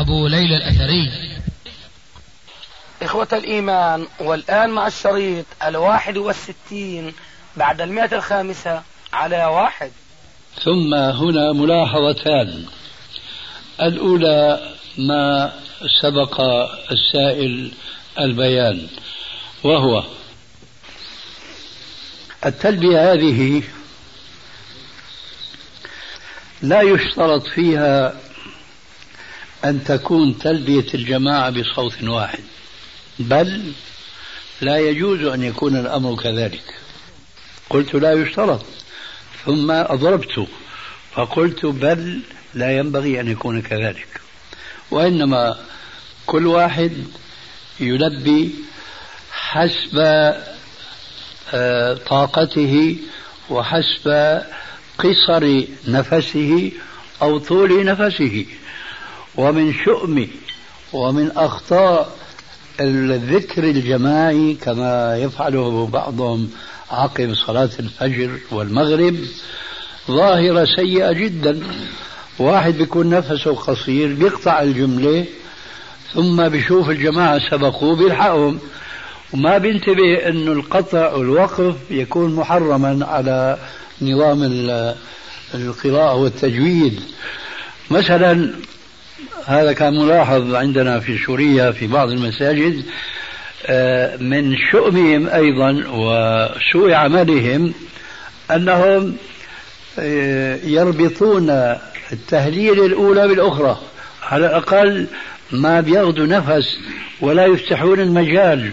أبو ليلى الأثري. إخوة الإيمان والآن مع الشريط الواحد والستين بعد المئة الخامسة على واحد. ثم هنا ملاحظتان. الأولى ما سبق السائل البيان وهو التلبية هذه لا يشترط فيها أن تكون تلبية الجماعة بصوت واحد بل لا يجوز أن يكون الأمر كذلك. قلت لا يشترط. ثم أضربت فقلت بل لا ينبغي أن يكون كذلك. وإنما كل واحد يلبي حسب آه، طاقته وحسب قصر نفسه أو طول نفسه. ومن شؤم ومن أخطاء الذكر الجماعي كما يفعله بعضهم عقب صلاة الفجر والمغرب ظاهرة سيئة جدا. واحد بيكون نفسه قصير بيقطع الجملة ثم بيشوف الجماعة سبقوه بيلحقهم. وما بينتبه أن القطع والوقف يكون محرما على نظام القراءة والتجويد. مثلا هذا كان ملاحظ عندنا في سوريا في بعض المساجد آه، من شؤمهم أيضا وسوء عملهم أنهم آه، يربطون التهليل الأولى بالأخرى على الأقل ما بياخذوا نفس ولا يفتحون المجال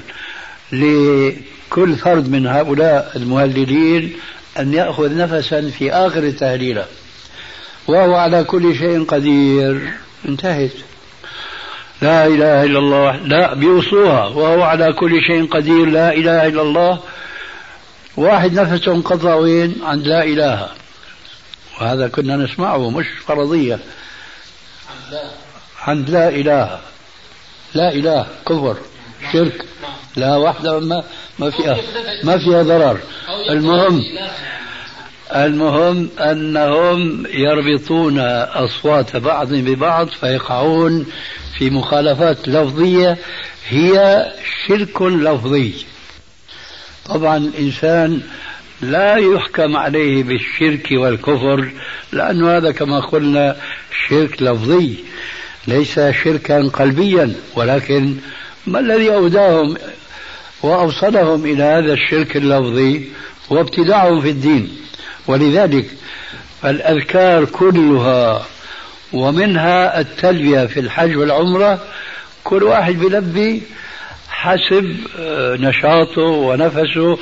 لكل فرد من هؤلاء المهللين أن يأخذ نفسا في آخر التهليلة وهو على كل شيء قدير. انتهت لا إله إلا الله لا بيوصوها وهو على كل شيء قدير لا إله إلا الله. واحد نفسه انقطع وين عند لا إله. وهذا كنا نسمعه مش فرضية. عند لا إله. لا إله كفر شرك. لا واحدة ما ما فيها ما فيها ضرر. المهم المهم أنهم يربطون أصوات بعض ببعض فيقعون في مخالفات لفظية هي شرك لفظي. طبعا الإنسان لا يحكم عليه بالشرك والكفر لأنه هذا كما قلنا شرك لفظي. ليس شركا قلبيا ولكن ما الذي أوداهم وأوصلهم إلى هذا الشرك اللفظي؟ هو ابتداعهم في الدين. ولذلك فالأذكار كلها ومنها التلبية في الحج والعمرة كل واحد بيلبي حسب آه، نشاطه ونفسه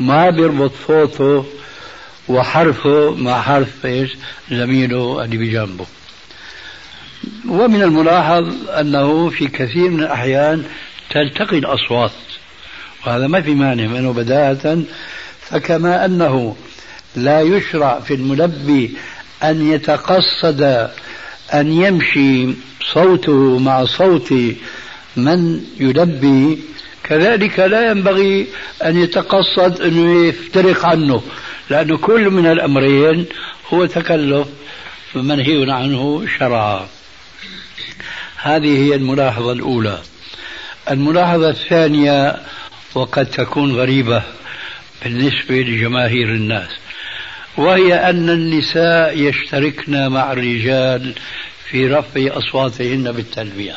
ما بيربط صوته وحرفه مع حرف إيش؟ زميله اللي بجنبه. ومن الملاحظ أنه في كثير من الأحيان تلتقي الأصوات وهذا ما في مانع منه بداهة فكما أنه لا يشرع في الملبي أن يتقصد أن يمشي صوته مع صوت من يلبي. كذلك لا ينبغي أن يتقصد أنه يفترق عنه لأن كل من الأمرين هو تكلف منهي عنه شرعا. هذه هي الملاحظة الأولى. الملاحظة الثانية وقد تكون غريبة بالنسبة لجماهير الناس. وهي أن النساء يشتركن مع الرجال في رفع أصواتهن بالتلبية.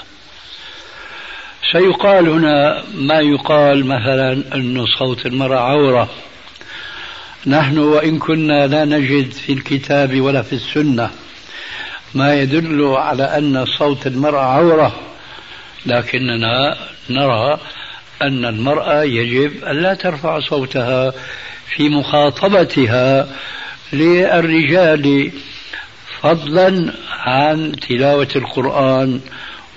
سيقال هنا ما يقال مثلا أن صوت المرأة عورة. نحن وإن كنا لا نجد في الكتاب ولا في السنة ما يدل على أن صوت المرأة عورة لكننا نرى أن المرأة يجب أن لا ترفع صوتها في مخاطبتها للرجال فضلا عن تلاوة القرآن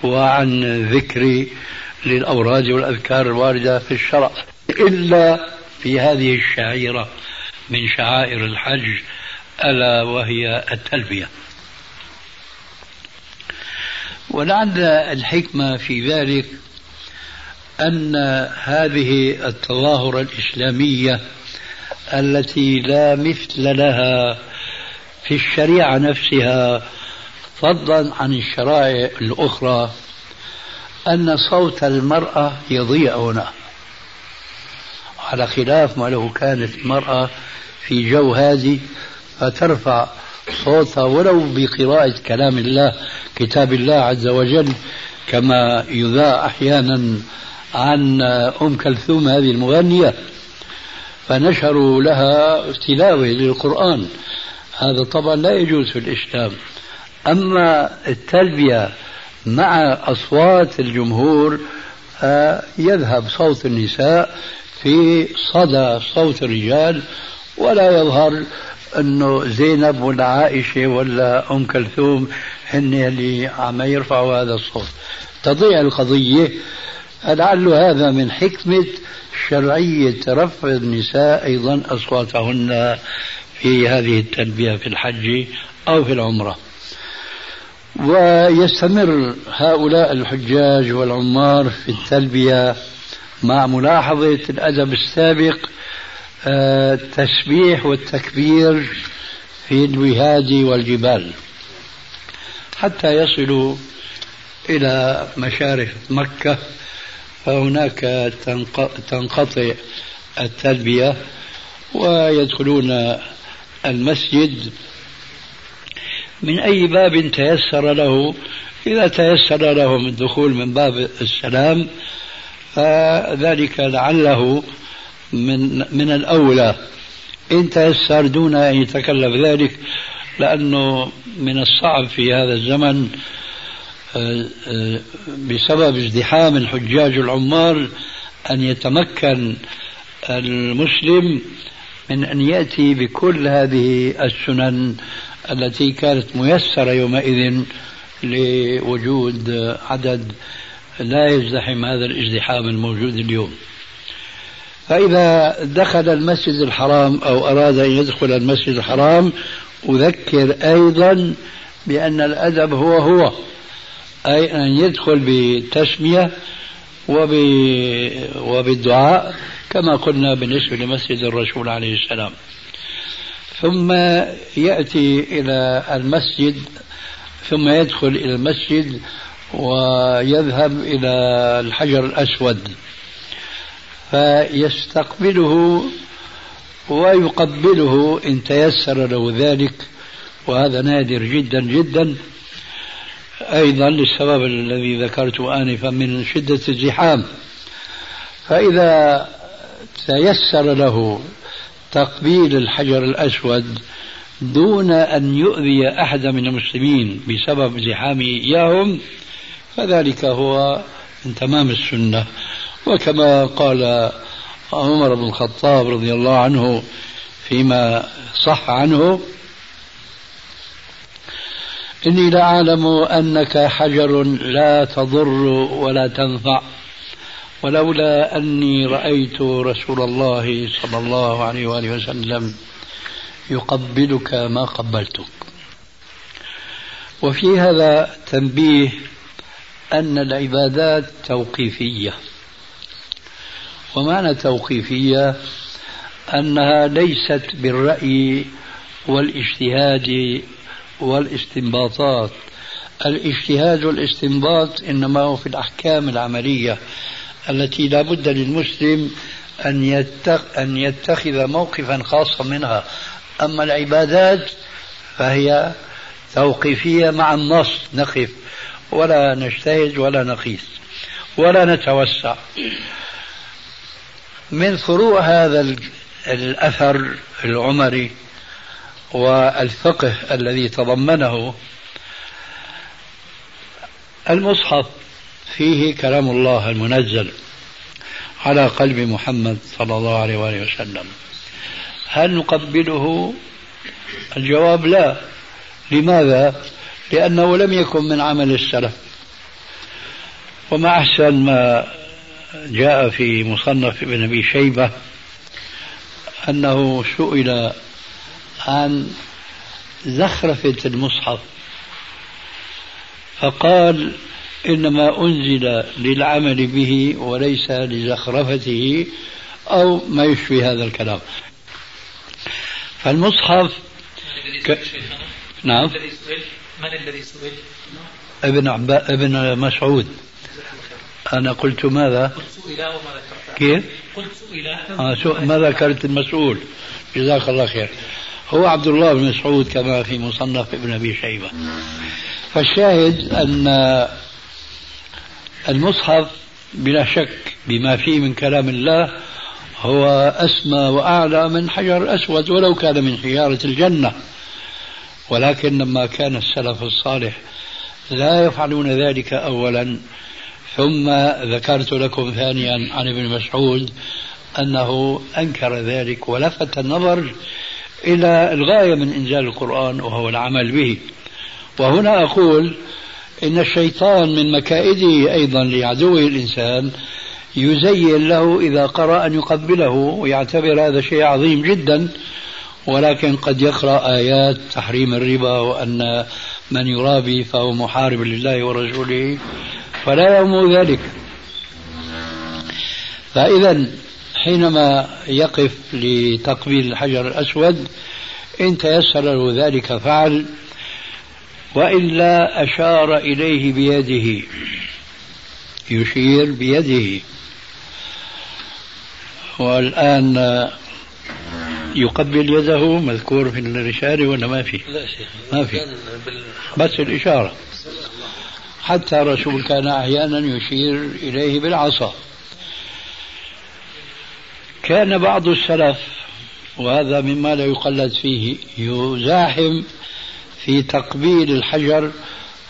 وعن ذكر للأوراد والأذكار الواردة في الشرع إلا في هذه الشعيرة من شعائر الحج ألا وهي التلبية. ولعل الحكمة في ذلك أن هذه التظاهرة الإسلامية التي لا مثل لها في الشريعة نفسها فضلا عن الشرائع الأخرى أن صوت المرأة يضيع هنا. على خلاف ما لو كانت المرأة في جو هادي فترفع صوتها ولو بقراءة كلام الله كتاب الله عز وجل كما يذاع أحيانا عن أم كلثوم هذه المغنية. فنشروا لها تلاوة للقرآن. هذا طبعا لا يجوز في الإسلام. أما التلبية مع أصوات الجمهور يذهب صوت النساء في صدى صوت الرجال ولا يظهر انه زينب ولا عائشة ولا أم كلثوم هن اللي عم يرفعوا هذا الصوت. تضيع القضية. لعل هذا من حكمة شرعيه رفع النساء أيضا أصواتهن في هذه التلبية في الحج أو في العمرة. ويستمر هؤلاء الحجاج والعمار في التلبية مع ملاحظة الأدب السابق التسبيح والتكبير في الوهاد والجبال حتى يصلوا إلى مشارف مكة فهناك تنقطع التلبية ويدخلون المسجد. من أي باب تيسر له؟ إذا تيسر لهم الدخول من باب السلام فذلك لعله من من الأولى. إن تيسر دون أن يتكلف ذلك لأنه من الصعب في هذا الزمن بسبب ازدحام الحجاج العمار أن يتمكن المسلم من أن يأتي بكل هذه السنن التي كانت ميسرة يومئذ لوجود عدد لا يزدحم هذا الازدحام الموجود اليوم. فإذا دخل المسجد الحرام أو أراد أن يدخل المسجد الحرام أذكر أيضا بأن الأدب هو هو. أي أن يدخل بتسمية وبالدعاء كما قلنا بالنسبة لمسجد الرسول عليه السلام. ثم يأتي إلى المسجد ثم يدخل إلى المسجد ويذهب إلى الحجر الأسود. فيستقبله ويقبله إن تيسر له ذلك وهذا نادر جدا جدا. أيضا للسبب الذي ذكرته آنفا من شدة الزحام. فإذا تيسر له تقبيل الحجر الأسود دون أن يؤذي أحد من المسلمين بسبب زحامه إياهم فذلك هو من تمام السنة. وكما قال عمر بن الخطاب رضي الله عنه فيما صح عنه إني لأعلم أنك حجر لا تضر ولا تنفع ولولا أني رأيت رسول الله صلى الله عليه وآله وسلم يقبلك ما قبلتك. وفي هذا تنبيه أن العبادات توقيفية. ومعنى توقيفية أنها ليست بالرأي والإجتهاد والاستنباطات. الاجتهاد والاستنباط إنما هو في الأحكام العملية التي لا بد للمسلم أن أن يتخذ موقفا خاصا منها. أما العبادات فهي توقيفية مع النص نقف. ولا نجتهد ولا نقيس. ولا نتوسع. من فروع هذا الأثر العمري والفقه الذي تضمنه المصحف فيه كلام الله المنزل على قلب محمد صلى الله عليه وآله وسلم. هل نقبله؟ الجواب لا. لماذا؟ لأنه لم يكن من عمل السلف. وما أحسن ما جاء في مصنف ابن أبي شيبة أنه سئل عن زخرفة المصحف فقال إنما أنزل للعمل به وليس لزخرفته أو ما يشفي هذا الكلام فالمصحف ك... نعم من الذي سئل؟ ابن عبا... ابن مسعود أنا قلت ماذا؟ قلت سئل وما ذكرت كيف؟ قلت سئل آه سو... ما ذكرت المسؤول جزاك الله خير هو عبد الله بن مسعود كما في مصنف ابن أبي شيبة. فالشاهد أن المصحف بلا شك بما فيه من كلام الله هو أسمى وأعلى من حجر أسود ولو كان من حجارة الجنة. ولكن لما كان السلف الصالح لا يفعلون ذلك أولا ثم ذكرت لكم ثانيا عن ابن مسعود أنه أنكر ذلك ولفت النظر إلى الغاية من إنزال القرآن وهو العمل به. وهنا أقول إن الشيطان من مكائده أيضا لعدوه الإنسان يزين له إذا قرأ أن يقبله ويعتبر هذا شيء عظيم جدا ولكن قد يقرأ آيات تحريم الربا وأن من يرابي فهو محارب لله ورسوله فلا يهم ذلك. فإذا حينما يقف لتقبيل الحجر الأسود إن تيسر له ذلك فعل وإلا أشار إليه بيده. يشير بيده. والآن يقبل يده مذكور في الرسالة ولا ما في؟ ما في. بس الإشارة. حتى الرسول كان أحيانا يشير إليه بالعصا. كان بعض السلف وهذا مما لا يقلد فيه يزاحم في تقبيل الحجر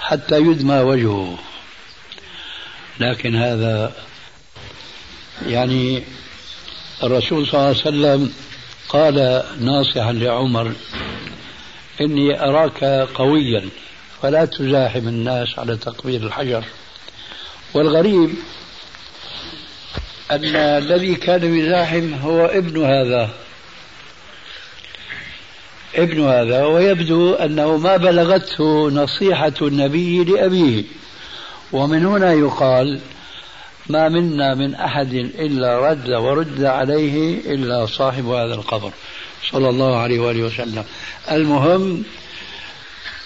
حتى يدمى وجهه. لكن هذا يعني الرسول صلى الله عليه وسلم قال ناصحا لعمر إني أراك قويا فلا تزاحم الناس على تقبيل الحجر. والغريب أن الذي كان يزاحم هو ابن هذا. ابن هذا ويبدو أنه ما بلغته نصيحة النبي لأبيه. ومن هنا يقال ما منا من أحد إلا رد ورد عليه إلا صاحب هذا القبر صلى الله عليه وآله وسلم. المهم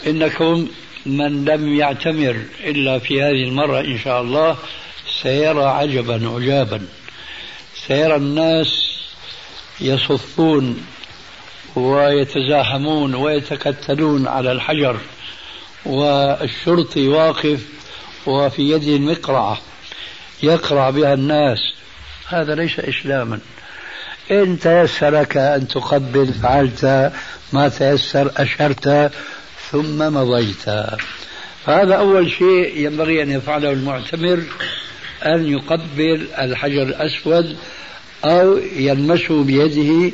إنكم من لم يعتمر إلا في هذه المرة إن شاء الله سيرى عجبا عجابا سيرى الناس يصفون ويتزاحمون ويتكتلون على الحجر والشرطي واقف وفي يده المقرعة يقرع بها الناس. هذا ليس إسلاما. إن تيسر لك أن تقبل فعلت ما تيسر أشرت ثم مضيت. فهذا أول شيء ينبغي أن يفعله المعتمر أن يقبل الحجر الأسود أو يلمسه بيده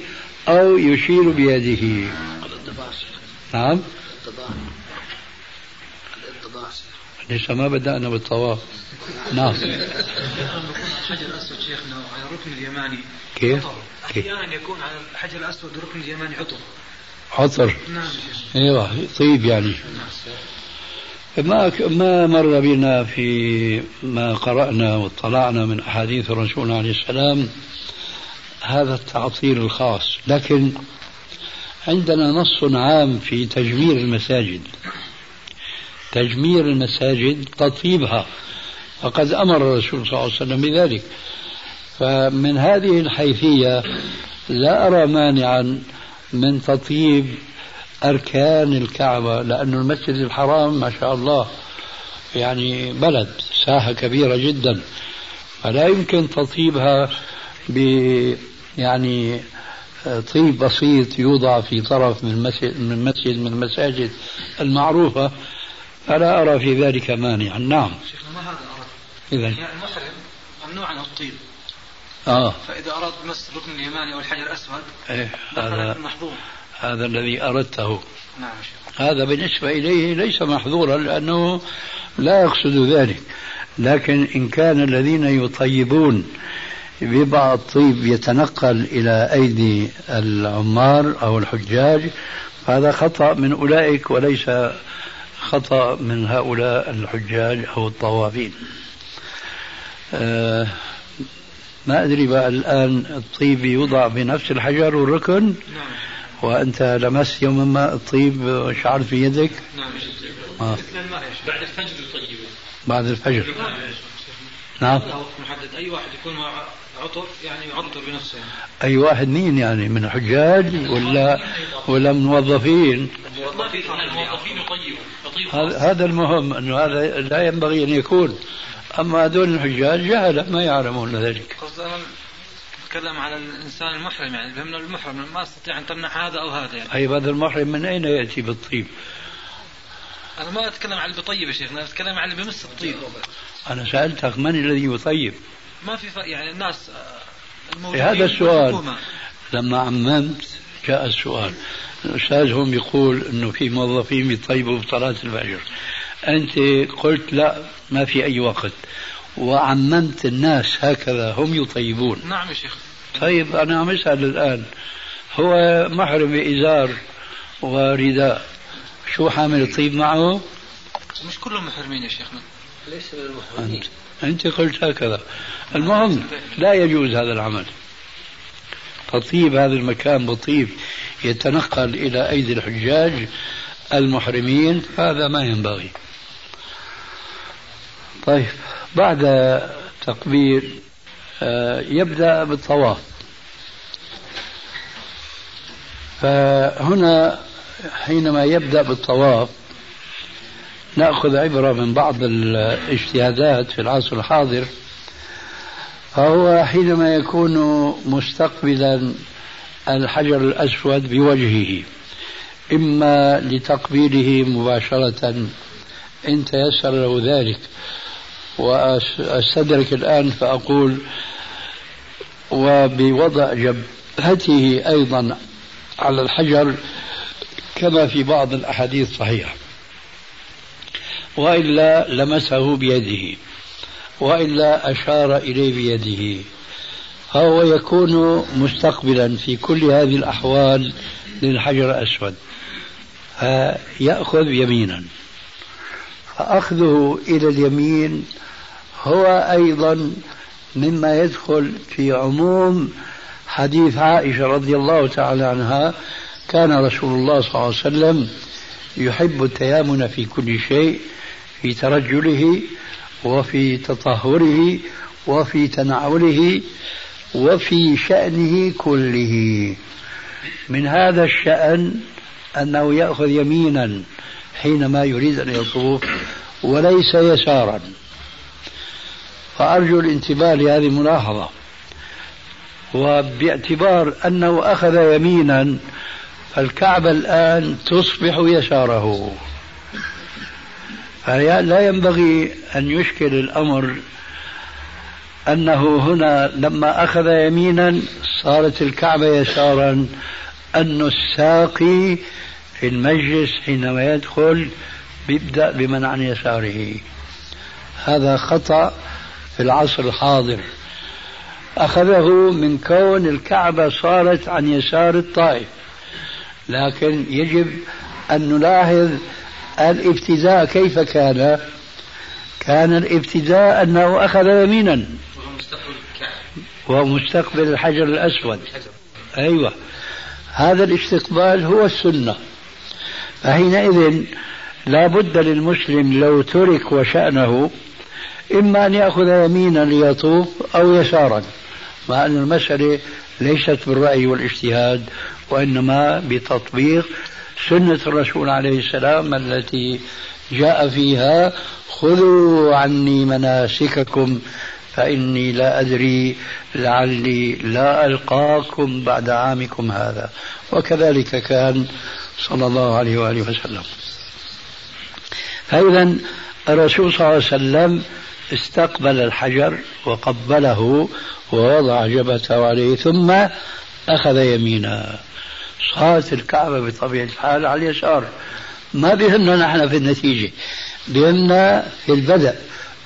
أو يشير بيده. نعم. لسه ما بدأنا بالطواف. نعم. الحجر الأسود شيخنا على الركن اليماني. كيف؟ أحيانا يكون على الحجر الأسود الركن اليماني عطر. عطر. نعم أيوه طيب يعني. ما ما مر بنا في ما قرأنا واطلعنا من أحاديث الرسول عليه السلام هذا التعطيل الخاص. لكن عندنا نص عام في تجمير المساجد. تجمير المساجد تطيبها. فقد أمر الرسول صلى الله عليه وسلم بذلك. فمن هذه الحيثية لا أرى مانعا من تطيب أركان الكعبة لأن المسجد الحرام ما شاء الله يعني بلد ساحة كبيرة جدا. فلا يمكن تطيبها ب يعني طيب بسيط يوضع في طرف من مسجد من مسجد من المساجد المعروفة. فلا أرى في ذلك مانعا. نعم. شيخنا ما هذا إذا يعني المحرم ممنوع عن الطيب. آه. فإذا أراد مس الركن اليماني أو الحجر الأسود إيه هذا في المحظور هذا الذي أردته. نعم هذا بالنسبة إليه ليس محظورا لأنه لا يقصد ذلك. لكن إن كان الذين يطيبون ببعض الطيب يتنقل إلى أيدي العمار أو الحجاج فهذا خطأ من أولئك وليس خطأ من هؤلاء الحجاج أو الطوافين أه ما أدري بقى الآن الطيب يوضع بنفس الحجر والركن. نعم وأنت لمست يوما ما الطيب وشعرت في يدك؟ نعم آه. بعد الفجر يطيبه بعد الفجر. نعم. محدد. أي واحد يكون عطر يعني يعطر بنفسه يعني. أي واحد مين يعني؟ من حجاج ولا ولا موظفين؟ الموظفين يطيبوا هذا المهم أنه هذا لا ينبغي أن يكون. أما هذول الحجاج جهلة ما يعلمون ذلك. نتكلم على الإنسان المحرم يعني فهمنا المحرم ما أستطيع أن تمنع هذا أو هذا يعني. طيب هذا المحرم من أين يأتي بالطيب؟ أنا ما أتكلم عن اللي بيطيب يا شيخ أنا أتكلم عن اللي بمس الطيب أنا سألتك من الذي يطيب؟ ما في يعني الناس آه، الموجودين هذا السؤال. لما عممت جاء السؤال. الأستاذ هم يقول أنه في موظفين يطيبوا بصلاة الفجر. أنت قلت لا ما في أي وقت. وعممت الناس هكذا هم يطيبون. نعم يا شيخ. طيب أنا عم أسأل الآن هو محرم بإزار ورداء شو حامل الطيب معه؟ مش كلهم محرمين يا شيخنا. ليس من المحرمين. أنت قلت هكذا. المهم لا يجوز هذا العمل. تطيب هذا المكان بطيب يتنقل إلى أيدي الحجاج المحرمين هذا ما ينبغي. طيب بعد تقبيل يبدأ بالطواف. فهنا حينما يبدأ بالطواف نأخذ عبرة من بعض الاجتهادات في العصر الحاضر. فهو حينما يكون مستقبلا الحجر الأسود بوجهه إما لتقبيله مباشرة إن تيسر له ذلك. وأستدرك الآن فأقول وبوضع جبهته أيضا على الحجر كما في بعض الأحاديث الصحيحة وإلا لمسه بيده وإلا أشار إليه بيده. فهو يكون مستقبلا في كل هذه الأحوال للحجر الأسود. فيأخذ يمينا. فأخذه إلى اليمين هو أيضا مما يدخل في عموم حديث عائشة رضي الله تعالى عنها كان رسول الله صلى الله عليه وسلم يحب التيامن في كل شيء في ترجله وفي تطهره وفي تنعله وفي شأنه كله. من هذا الشأن أنه يأخذ يمينا حينما يريد أن يطوف وليس يسارا. فأرجو الانتباه لهذه الملاحظة. وباعتبار أنه أخذ يمينا فالكعبة الآن تصبح يساره. فلا ينبغي أن يشكل الأمر أنه هنا لما أخذ يمينا صارت الكعبة يسارا أن الساقي في المجلس حينما يدخل يبدأ بمن عن يساره. هذا خطأ في العصر الحاضر. أخذه من كون الكعبة صارت عن يسار الطائف. لكن يجب أن نلاحظ الابتداء كيف كان. كان الابتداء أنه أخذ يمينا. ومستقبل الحجر الأسود. أيوة. هذا الاستقبال هو السنة. فحينئذ لا بد للمسلم لو ترك وشأنه إما أن يأخذ يمينا ليطوف أو يسارا مع أن المسألة ليست بالرأي والاجتهاد وإنما بتطبيق سنة الرسول عليه السلام التي جاء فيها خذوا عني مناسككم فإني لا أدري لعلي لا ألقاكم بعد عامكم هذا. وكذلك كان صلى الله عليه وآله وسلم. فإذا الرسول صلى الله عليه وسلم استقبل الحجر وقبله ووضع جبهته عليه ثم أخذ يمينا. صارت الكعبة بطبيعة الحال على اليسار. ما بهمنا نحن في النتيجة بهمنا في البدء.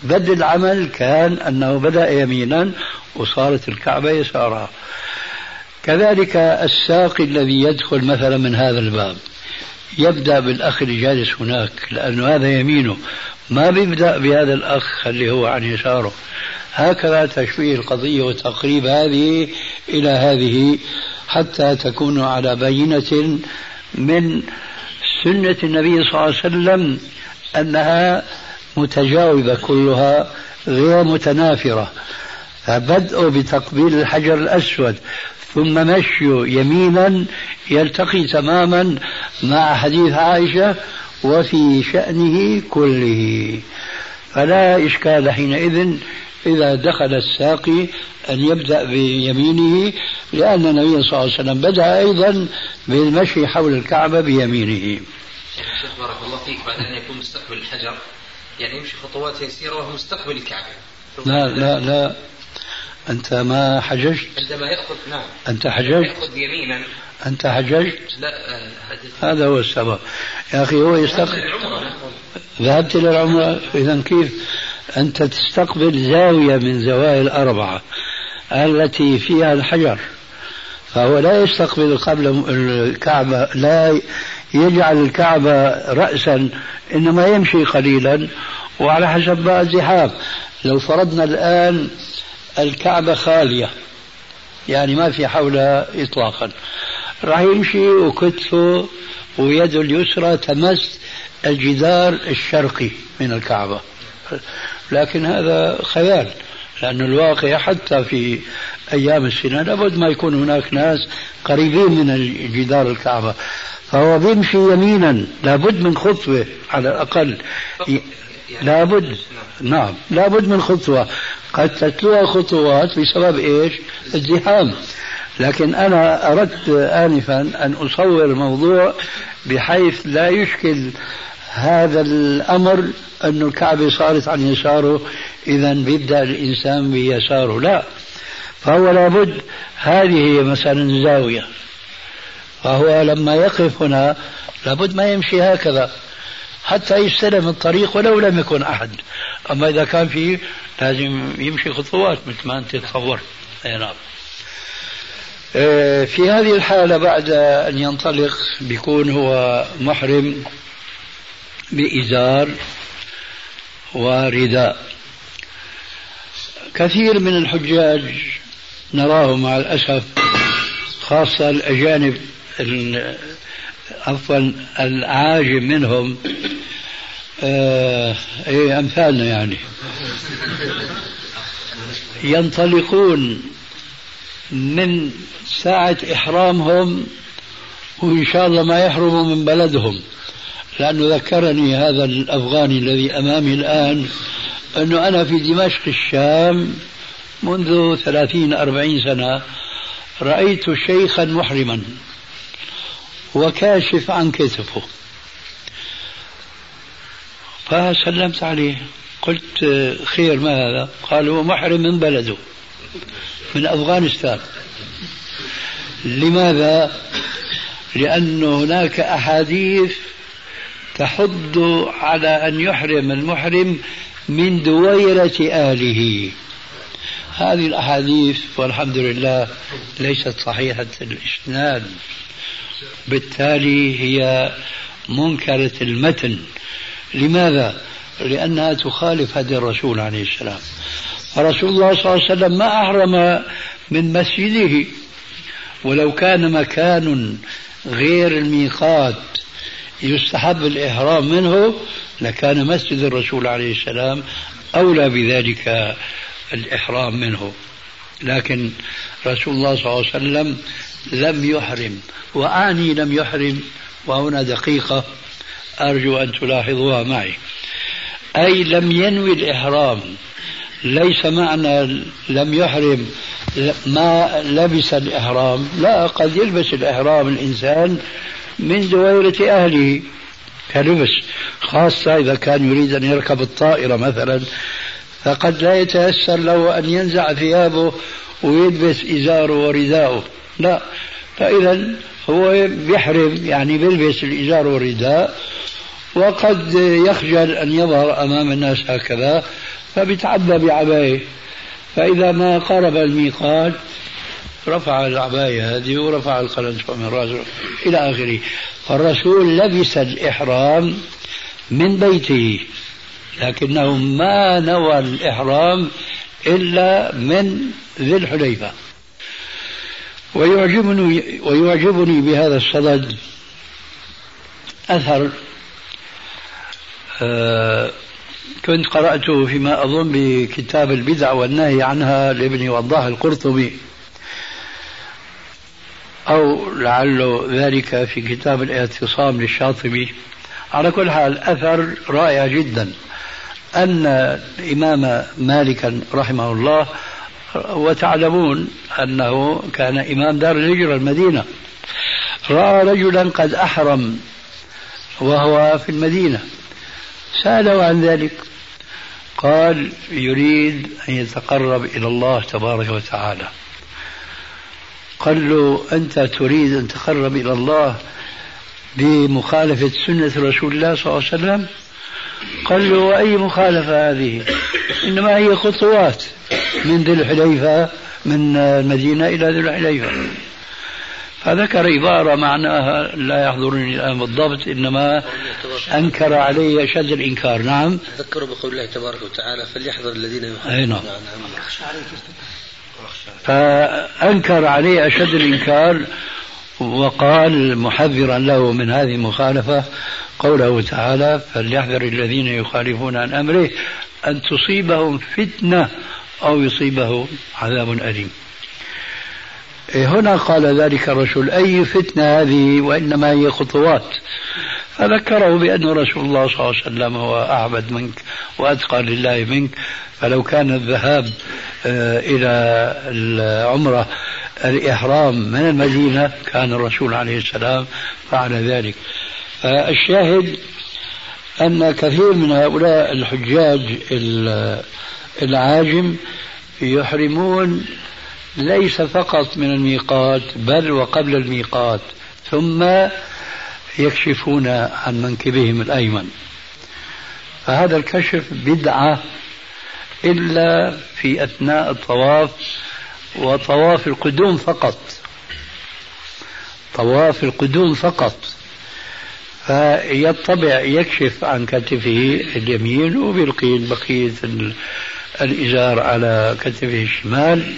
بدء العمل كان أنه بدأ يمينا وصارت الكعبة يسارها كذلك الساقي الذي يدخل مثلا من هذا الباب يبدأ بالأخ اللي جالس هناك لأنه هذا يمينه. ما بيبدأ بهذا الأخ اللي هو عن يساره. هكذا تشويه القضية وتقريب هذه إلى هذه حتى تكونوا على بينة من سنة النبي صلى الله عليه وسلم أنها متجاوبة كلها غير متنافرة. فبدء بتقبيل الحجر الأسود ثم مشي يمينا يلتقي تماما مع حديث عائشة وفي شأنه كله. فلا إشكال حينئذ إذا دخل الساقي أن يبدأ بيمينه لأن النبي صلى الله عليه وسلم بدأ أيضا بالمشي حول الكعبة بيمينه. شيخ بارك الله فيك بعد أن يكون مستقبل الحجر يعني يمشي خطوات يسيرة وهو مستقبل الكعبة. لا لا لا. أنت ما حججت؟ عندما يأخذ نعم. أنت حججت؟ يأخذ يمينا. أنت حججت؟ لا آه، هذا هو السبب. يا أخي هو يستقبل ذهبت للعمرة إذا كيف؟ أنت تستقبل زاوية من زوايا الأربعة التي فيها الحجر. فهو لا يستقبل قبل الكعبة لا يجعل الكعبة رأسا إنما يمشي قليلا وعلى حسب بقى الزحام لو فرضنا الآن الكعبة خالية يعني ما في حولها إطلاقا. راح يمشي وكتفه ويده اليسرى تمس الجدار الشرقي من الكعبة. لكن هذا خيال لأن الواقع حتى في أيام السنة لابد ما يكون هناك ناس قريبين من جدار الكعبة. فهو بيمشي يمينا لابد من خطوة على الأقل. لابد نعم لابد من خطوة. قد تتلوها خطوات بسبب إيش؟ الزحام لكن أنا أردت آنفا أن أصور الموضوع بحيث لا يشكل هذا الأمر أن الكعبة صارت عن يساره إذا بيبدأ الإنسان بيساره. لا. فهو لابد هذه مثلا الزاوية فهو لما يقف هنا لابد ما يمشي هكذا. حتى يستلم الطريق ولو لم يكن أحد. أما إذا كان فيه لازم يمشي خطوات مثل ما أنت تصورت. أي نعم. آه، في هذه الحالة بعد أن ينطلق بيكون هو محرم بإزار ورداء. كثير من الحجاج نراهم مع الأسف خاصة الأجانب عفوا العاجم منهم آه إيه أمثالنا يعني. ينطلقون من ساعة إحرامهم وإن شاء الله ما يحرموا من بلدهم. لأنه ذكرني هذا الأفغاني الذي أمامي الآن أنه أنا في دمشق الشام منذ ثلاثين أربعين سنة رأيت شيخا محرما. وكاشف عن كتفه. فسلمت عليه. قلت خير ما هذا؟ قال هو محرم من بلده من أفغانستان. لماذا؟ لأن هناك أحاديث تحض على أن يحرم المحرم من دويرة أهله هذه الأحاديث والحمد لله ليست صحيحة الإسناد. بالتالي هي منكرة المتن. لماذا؟ لأنها تخالف هدي الرسول عليه السلام. رسول الله صلى الله عليه وسلم ما أحرم من مسجده. ولو كان مكان غير الميقات يستحب الإحرام منه لكان مسجد الرسول عليه السلام أولى بذلك الإحرام منه. لكن رسول الله صلى الله عليه وسلم لم يحرم وأعني لم يحرم. وهنا دقيقة أرجو أن تلاحظوها معي. أي لم ينوي الإحرام ليس معنى لم يحرم ما لبس الإحرام. لا قد يلبس الإحرام الإنسان من دويرة أهله كلبس خاصة إذا كان يريد أن يركب الطائرة مثلا. فقد لا يتيسر له أن ينزع ثيابه ويلبس إزاره ورداءه لا. فإذا هو بيحرم يعني بيلبس الإزار والرداء وقد يخجل أن يظهر أمام الناس هكذا فبيتعبى بعباية. فإذا ما قرب الميقات رفع العباية هذه ورفع القلنسوة من رأسه إلى آخره. فالرسول لبس الإحرام من بيته لكنه ما نوى الإحرام إلا من ذي الحليفة. ويعجبني ويعجبني بهذا الصدد أثر آه كنت قرأته فيما أظن بكتاب البدع والنهي عنها لابن وضاح القرطبي أو لعل ذلك في كتاب الاعتصام للشاطبي. على كل حال أثر رائع جدا أن الإمام مالكا رحمه الله وتعلمون أنه كان إمام دار الهجرة المدينة. رأى رجلا قد أحرم وهو في المدينة. سأله عن ذلك. قال يريد أن يتقرب إلى الله تبارك وتعالى. قال له أنت تريد أن تقرب إلى الله بمخالفة سنة رسول الله صلى الله عليه وسلم؟ قال له وأي مخالفة هذه؟ إنما هي خطوات من ذي الحليفة من المدينة إلى ذي الحليفة. فذكر عبارة معناها لا يحضرني الآن بالضبط إنما أنكر عليه أشد الإنكار. نعم. ذكروا بقول الله تبارك وتعالى فليحذر الذين يخالفون. نعم. فأنكر عليه أشد الإنكار وقال محذرا له من هذه المخالفة قوله تعالى فليحذر الذين يخالفون عن أمره أن تصيبهم فتنة أو يصيبهم عذاب أليم. إيه، هنا قال ذلك الرسول أي فتنة هذه وإنما هي خطوات؟ فذكره بأن رسول الله صلى الله عليه وسلم هو أعبد منك وأتقى لله منك. فلو كان الذهاب آه، إلى العمرة الإحرام من المدينة كان الرسول عليه السلام فعل ذلك. فالشاهد أن كثير من هؤلاء الحجاج العاجم يحرمون ليس فقط من الميقات بل وقبل الميقات ثم يكشفون عن منكبهم الأيمن. فهذا الكشف بدعة إلا في أثناء الطواف وطواف القدوم فقط. طواف القدوم فقط. فيطبع يكشف عن كتفه اليمين وبيلقي بقية الإزار على كتفه الشمال.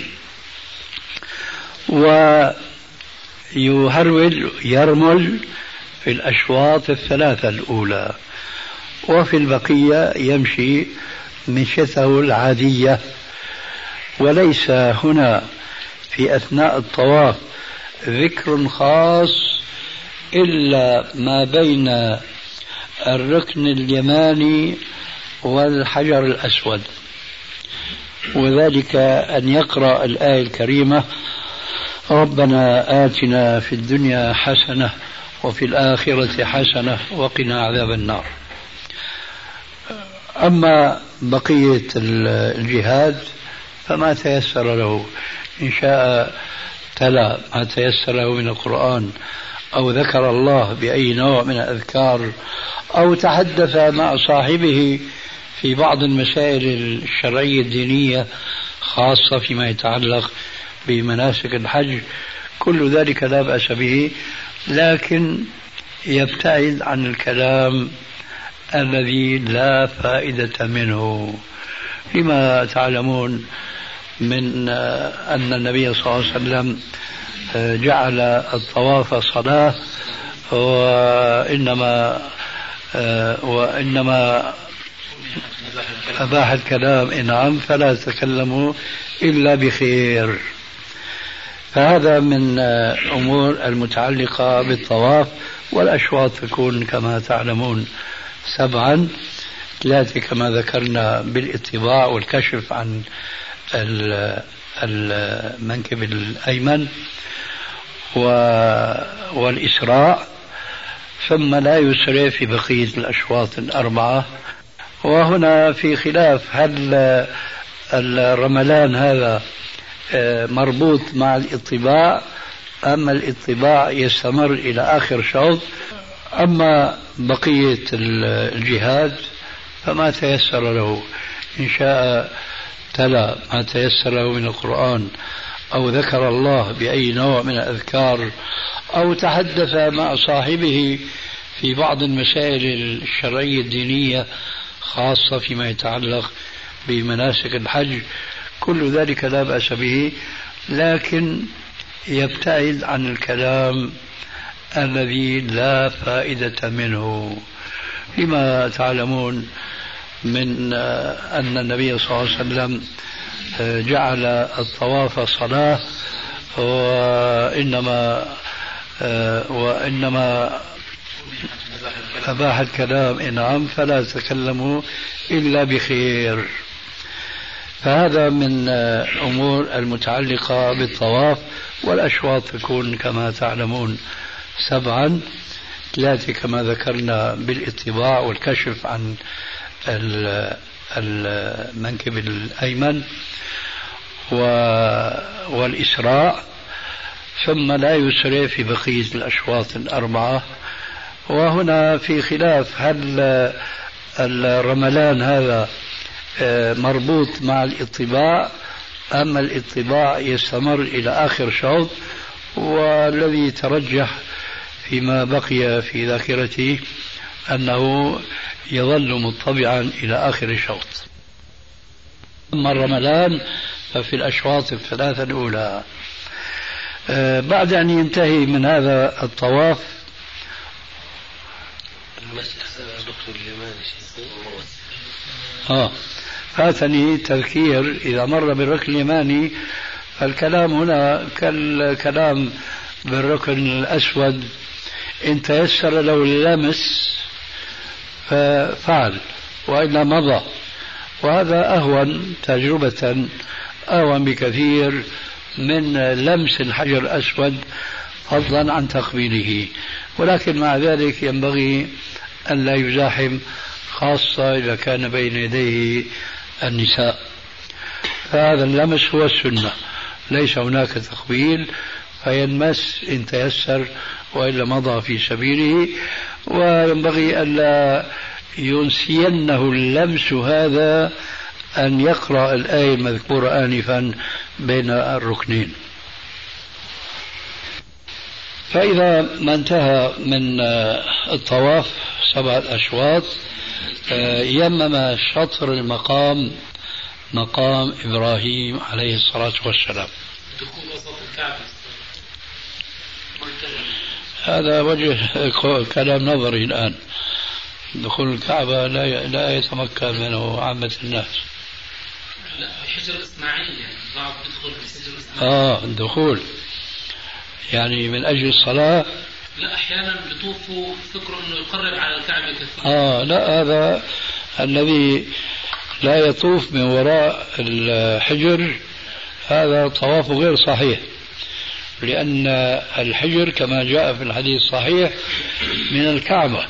ويهرول يرمل في الأشواط الثلاثة الأولى. وفي البقية يمشي مشيته العادية. وليس هنا في أثناء الطواف ذكر خاص إلا ما بين الركن اليماني والحجر الأسود. وذلك أن يقرأ الآية الكريمة ربنا آتنا في الدنيا حسنة وفي الآخرة حسنة وقنا عذاب النار. أما بقية الجهاد فما تيسر له. إن شاء تلا ما تيسر له من القرآن أو ذكر الله بأي نوع من الأذكار أو تحدث مع صاحبه في بعض المسائل الشرعية الدينية خاصة فيما يتعلق بمناسك الحج. كل ذلك لا بأس به لكن يبتعد عن الكلام الذي لا فائدة منه. لما تعلمون من أن النبي صلى الله عليه وسلم جعل الطواف صلاة وإنما وإنما أباح الكلام نعم فلا تكلموا إلا بخير. فهذا من أمور المتعلقة بالطواف والأشواط تكون كما تعلمون سبعا ثلاثة كما ذكرنا بالاطباع والكشف عن المنكب الأيمن والإسراء ثم لا يسرع في بقية الأشواط الأربعة. وهنا في خلاف هل الرملان هذا آه، مربوط مع الإطباع أما الإطباع يستمر إلى آخر شوط؟ أما بقية الجهاد فما تيسر له. إن شاء تلا ما تيسر له من القرآن أو ذكر الله بأي نوع من الأذكار أو تحدث مع صاحبه في بعض المسائل الشرعية الدينية خاصة فيما يتعلق بمناسك الحج. كل ذلك لا بأس به لكن يبتعد عن الكلام الذي لا فائدة منه. لما تعلمون من أن النبي صلى الله عليه وسلم جعل الطواف صلاة وإنما وإنما أباح الكلام نعم فلا تكلموا إلا بخير. فهذا من أمور المتعلقة بالطواف والأشواط تكون كما تعلمون سبعا ثلاثة كما ذكرنا بالاطباع والكشف عن المنكب الأيمن والإسراع ثم لا يسرع في بقية الأشواط الأربعة. وهنا في خلاف هل الرملان هذا آه، مربوط مع الإطباع أما الإطباع يستمر إلى آخر شوط؟ والذي ترجح فيما بقي في ذاكرتي أنه يظل مطبعا إلى آخر الشوط. أما الرملان ففي الأشواط الثلاثة الأولى. آه، بعد أن ينتهي من هذا الطواف آه فأتني تذكير إذا مر بالركن اليماني فالكلام هنا كالكلام بالركن الأسود. إن تيسر له اللمس ففعل وإلا مضى. وهذا أهون تجربة أهون بكثير من لمس الحجر الأسود فضلا عن تقبيله. ولكن مع ذلك ينبغي أن لا يزاحم خاصة إذا كان بين يديه النساء. فهذا اللمس هو السنة ليس هناك تقبيل. فينمس إن تيسر وإلا مضى في سبيله وينبغي ألا ينسينه اللمس هذا أن يقرأ الآية المذكورة آنفا بين الركنين. فإذا ما انتهى من الطواف سبعة أشواط يمم شطر المقام مقام إبراهيم عليه الصلاة والسلام. هذا وجه كلام نظري الآن. دخول الكعبة لا لا يتمكن منه عامة الناس. لا حجر إسماعيل يعني بعض يدخل في حجر إسماعيل آه الدخول. يعني من أجل الصلاة. لا أحيانا بيطوفوا فكروا أنه يقرب على الكعبة كثير آه لا هذا الذي لا يطوف من وراء الحجر. هذا طواف غير صحيح. لأن الحجر كما جاء في الحديث الصحيح من الكعبة.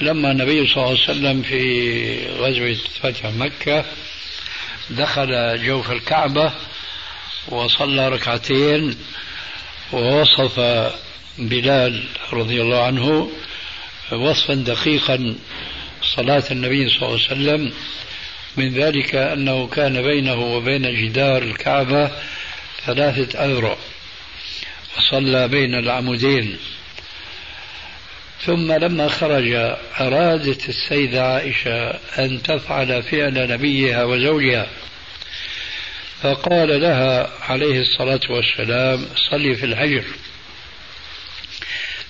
لما النبي صلى الله عليه وسلم في غزوة فتح مكة دخل جوف الكعبة وصلى ركعتين ووصف بلال رضي الله عنه وصفا دقيقا صلاة النبي صلى الله عليه وسلم. من ذلك أنه كان بينه وبين جدار الكعبة ثلاثة أذرع. وصلى بين العمودين. ثم لما خرج أرادت السيدة عائشة أن تفعل فعل نبيها وزوجها فقال لها عليه الصلاة والسلام صلي في الحجر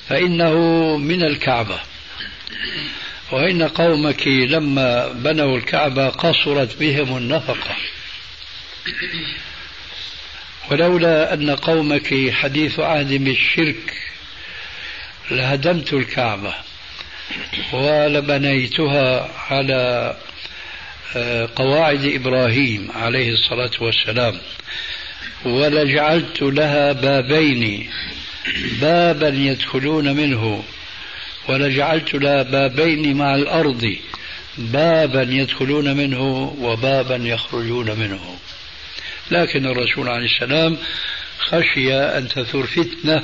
فإنه من الكعبة. وإن قومك لما بنوا الكعبة قصرت بهم النفقة. ولولا أن قومك حديث عهد بالشرك لهدمت الكعبة ولبنيتها على آه، قواعد إبراهيم عليه الصلاة والسلام ولجعلت لها بابين بابا يدخلون منه ولجعلت لها بابين مع الأرض بابا يدخلون منه وبابا يخرجون منه. لكن الرسول عليه السلام خشي أن تثور فتنة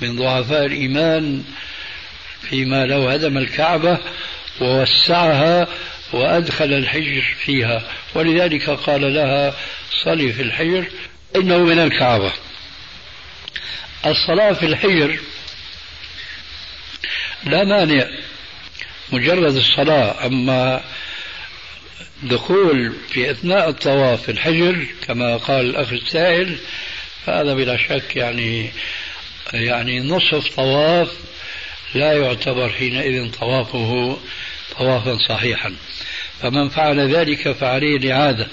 من ضعفاء الإيمان فيما لو هدم الكعبة ووسعها وأدخل الحجر فيها. ولذلك قال لها صلي في الحجر إنه من الكعبة. الصلاة في الحجر لا مانع مجرد الصلاة أما دخول في أثناء الطواف الحجر كما قال الأخ السائل فهذا بلا شك يعني يعني نصف طواف لا يعتبر حينئذ طوافه طوافا صحيحا. فمن فعل ذلك فعليه الإعادة.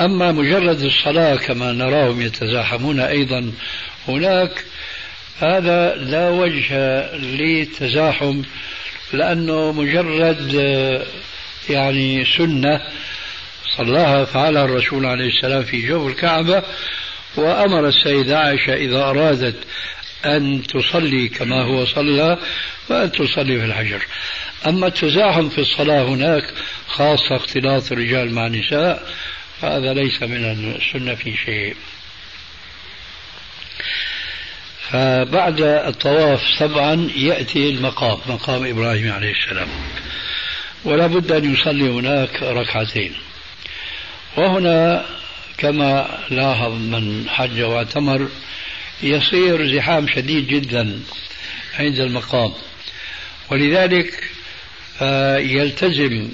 أما مجرد الصلاة كما نراهم يتزاحمون أيضا هناك هذا لا وجه للتزاحم لأنه مجرد يعني سنة صلاها فعلها الرسول عليه السلام في جوف الكعبة وأمر السيدة عائشة إذا أرادت أن تصلي كما هو صلى فأن تصلي في الحجر. أما التزاحم في الصلاة هناك خاصة اختلاط الرجال مع النساء فهذا ليس من السنة في شيء. فبعد الطواف طبعا يأتي المقام مقام إبراهيم عليه السلام. ولا بد أن يصلي هناك ركعتين. وهنا كما لاحظ من حج واعتمر يصير زحام شديد جدا عند المقام. ولذلك يلتزم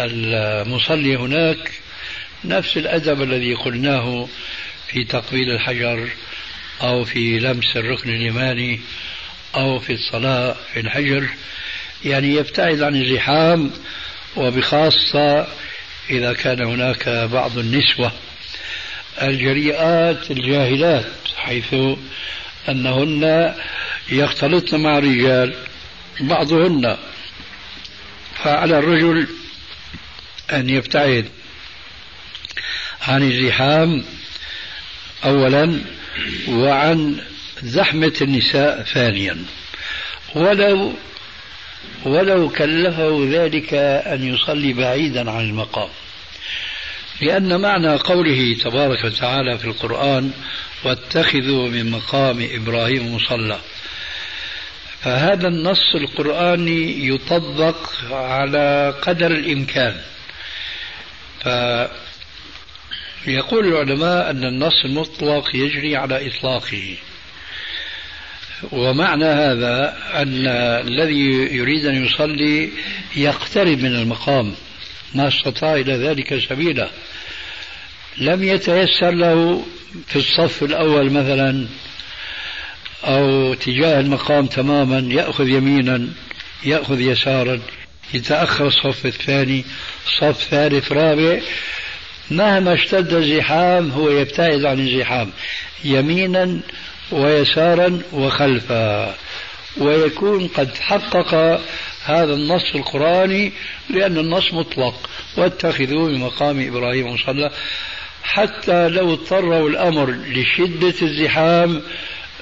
المصلي هناك نفس الأدب الذي قلناه في تقبيل الحجر أو في لمس الركن اليماني أو في الصلاة في الحجر. يعني يبتعد عن الزحام وبخاصة إذا كان هناك بعض النسوة الجريئات الجاهلات حيث أنهن يختلطن مع الرجال بعضهن. فعلى الرجل أن يبتعد عن الزحام أولا وعن زحمة النساء ثانيا. ولو ولو كلفه ذلك أن يصلي بعيدا عن المقام. لأن معنى قوله تبارك وتعالى في القرآن واتخذوا من مقام إبراهيم مصلى. فهذا النص القرآني يطبق على قدر الإمكان. فيقول العلماء أن النص المطلق يجري على إطلاقه. ومعنى هذا أن الذي يريد أن يصلي يقترب من المقام ما استطاع إلى ذلك سبيلا. لم يتيسر له في الصف الأول مثلا أو تجاه المقام تماما يأخذ يمينا يأخذ يسارا. يتأخر الصف الثاني صف ثالث رابع. مهما اشتد الزحام هو يبتعد عن الزحام. يمينا ويسارا وخلفا. ويكون قد حقق هذا النص القرآني لأن النص مطلق. واتخذوا من مقام إبراهيم مصلى حتى لو اضطروا الأمر لشدة الزحام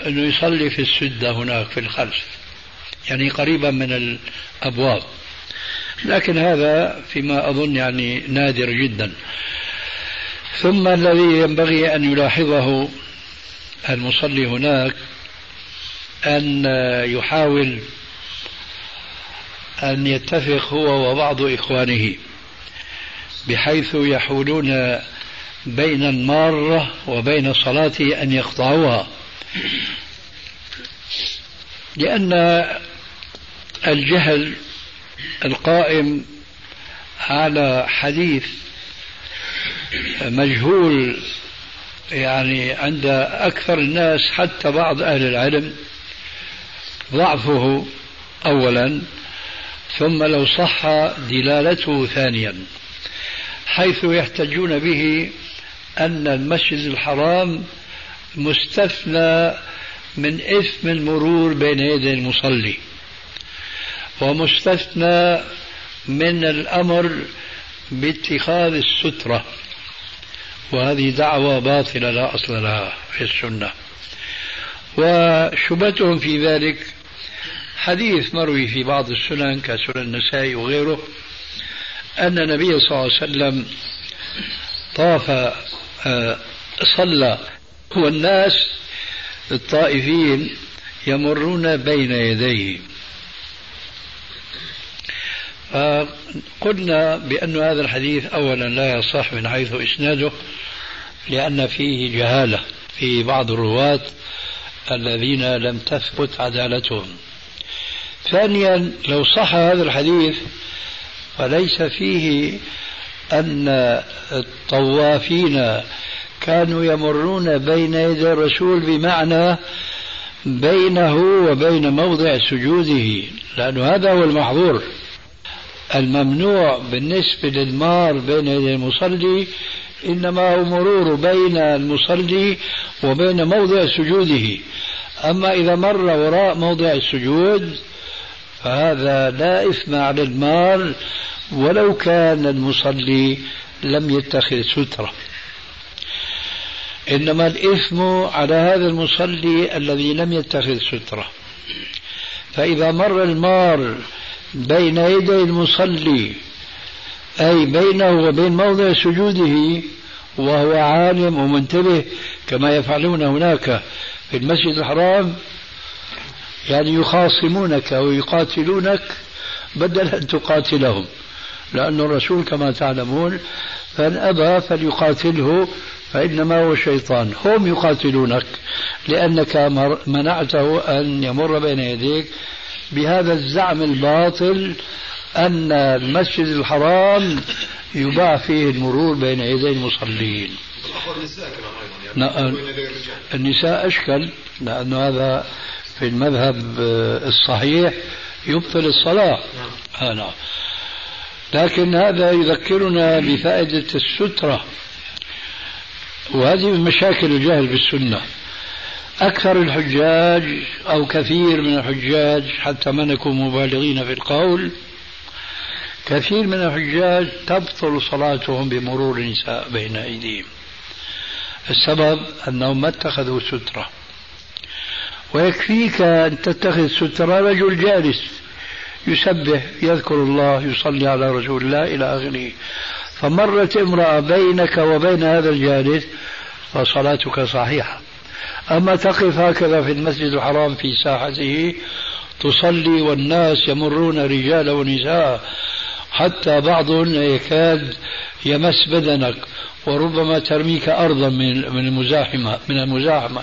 أنه يصلي في السدة هناك في الخلف. يعني قريبا من الأبواب. لكن هذا فيما أظن يعني نادر جدا. ثم الذي ينبغي أن يلاحظه المصلي هناك أن يحاول أن يتفق هو وبعض إخوانه بحيث يحولون بين المارة وبين صلاته أن يقطعوها. لأن الجهل القائم على حديث مجهول يعني عند أكثر الناس حتى بعض أهل العلم ضعفه أولا ثم لو صح دلالته ثانيا حيث يحتجون به أن المسجد الحرام مستثنى من إثم المرور بين يدي المصلي ومستثنى من الأمر باتخاذ السترة. وهذه دعوة باطلة لا أصل لها في السنة. وشبهتهم في ذلك حديث مروي في بعض السنن كسنن النسائي وغيره أن النبي صلى الله عليه وسلم طاف آه، صلى والناس الطائفين يمرون بين يديه. فقلنا بأن هذا الحديث أولا لا يصح من حيث إسناده لأن فيه جهالة في بعض الرواة الذين لم تثبت عدالتهم. ثانيا لو صح هذا الحديث فليس فيه أن الطوافين كانوا يمرون بين يدي الرسول بمعنى بينه وبين موضع سجوده لأن هذا هو المحظور. الممنوع بالنسبة للمار بين يدي المصلي إنما هو مرور بين المصلي وبين موضع سجوده. أما إذا مر وراء موضع السجود فهذا لا إثم على المار ولو كان المصلي لم يتخذ سترة. إنما الإثم على هذا المصلي الذي لم يتخذ سترة. فإذا مر المار بين يدي المصلي أي بينه وبين موضع سجوده وهو عالم ومنتبه كما يفعلون هناك في المسجد الحرام. يعني يخاصمونك ويقاتلونك بدل أن تقاتلهم لأن الرسول كما تعلمون فإن أبى فليقاتله فإنما هو شيطان. هم يقاتلونك لأنك منعته أن يمر بين يديك بهذا الزعم الباطل أن المسجد الحرام يباع فيه المرور بين يدي المصلين. النساء أشكل لأن هذا في المذهب الصحيح يبطل الصلاة. نعم. نعم. لكن هذا يذكرنا بفائدة السترة وهذه من مشاكل الجهل بالسنة. أكثر الحجاج أو كثير من الحجاج حتى ما نكون مبالغين في القول كثير من الحجاج تبطل صلاتهم بمرور النساء بين أيديهم. السبب أنهم ما اتخذوا سترة. ويكفيك أن تتخذ سترة رجل جالس يسبح يذكر الله يصلي على رسول الله إلى آخره. فمرت امرأة بينك وبين هذا الجالس فصلاتك صحيحة. أما تقف هكذا في المسجد الحرام في ساحته تصلي والناس يمرون رجال ونساء حتى بعضهم يكاد يمس بدنك وربما ترميك أرضا من المزاحمة من المزاحمة.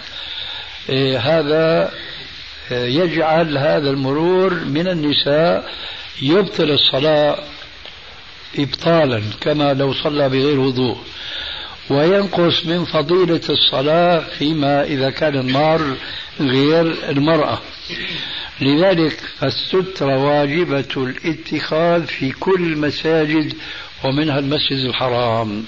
إيه هذا إيه، يجعل هذا المرور من النساء يبطل الصلاة إبطالا كما لو صلى بغير وضوء. وينقص من فضيلة الصلاة فيما إذا كان النار غير المرأة. لذلك فالسترة واجبة الاتخاذ في كل المساجد ومنها المسجد الحرام.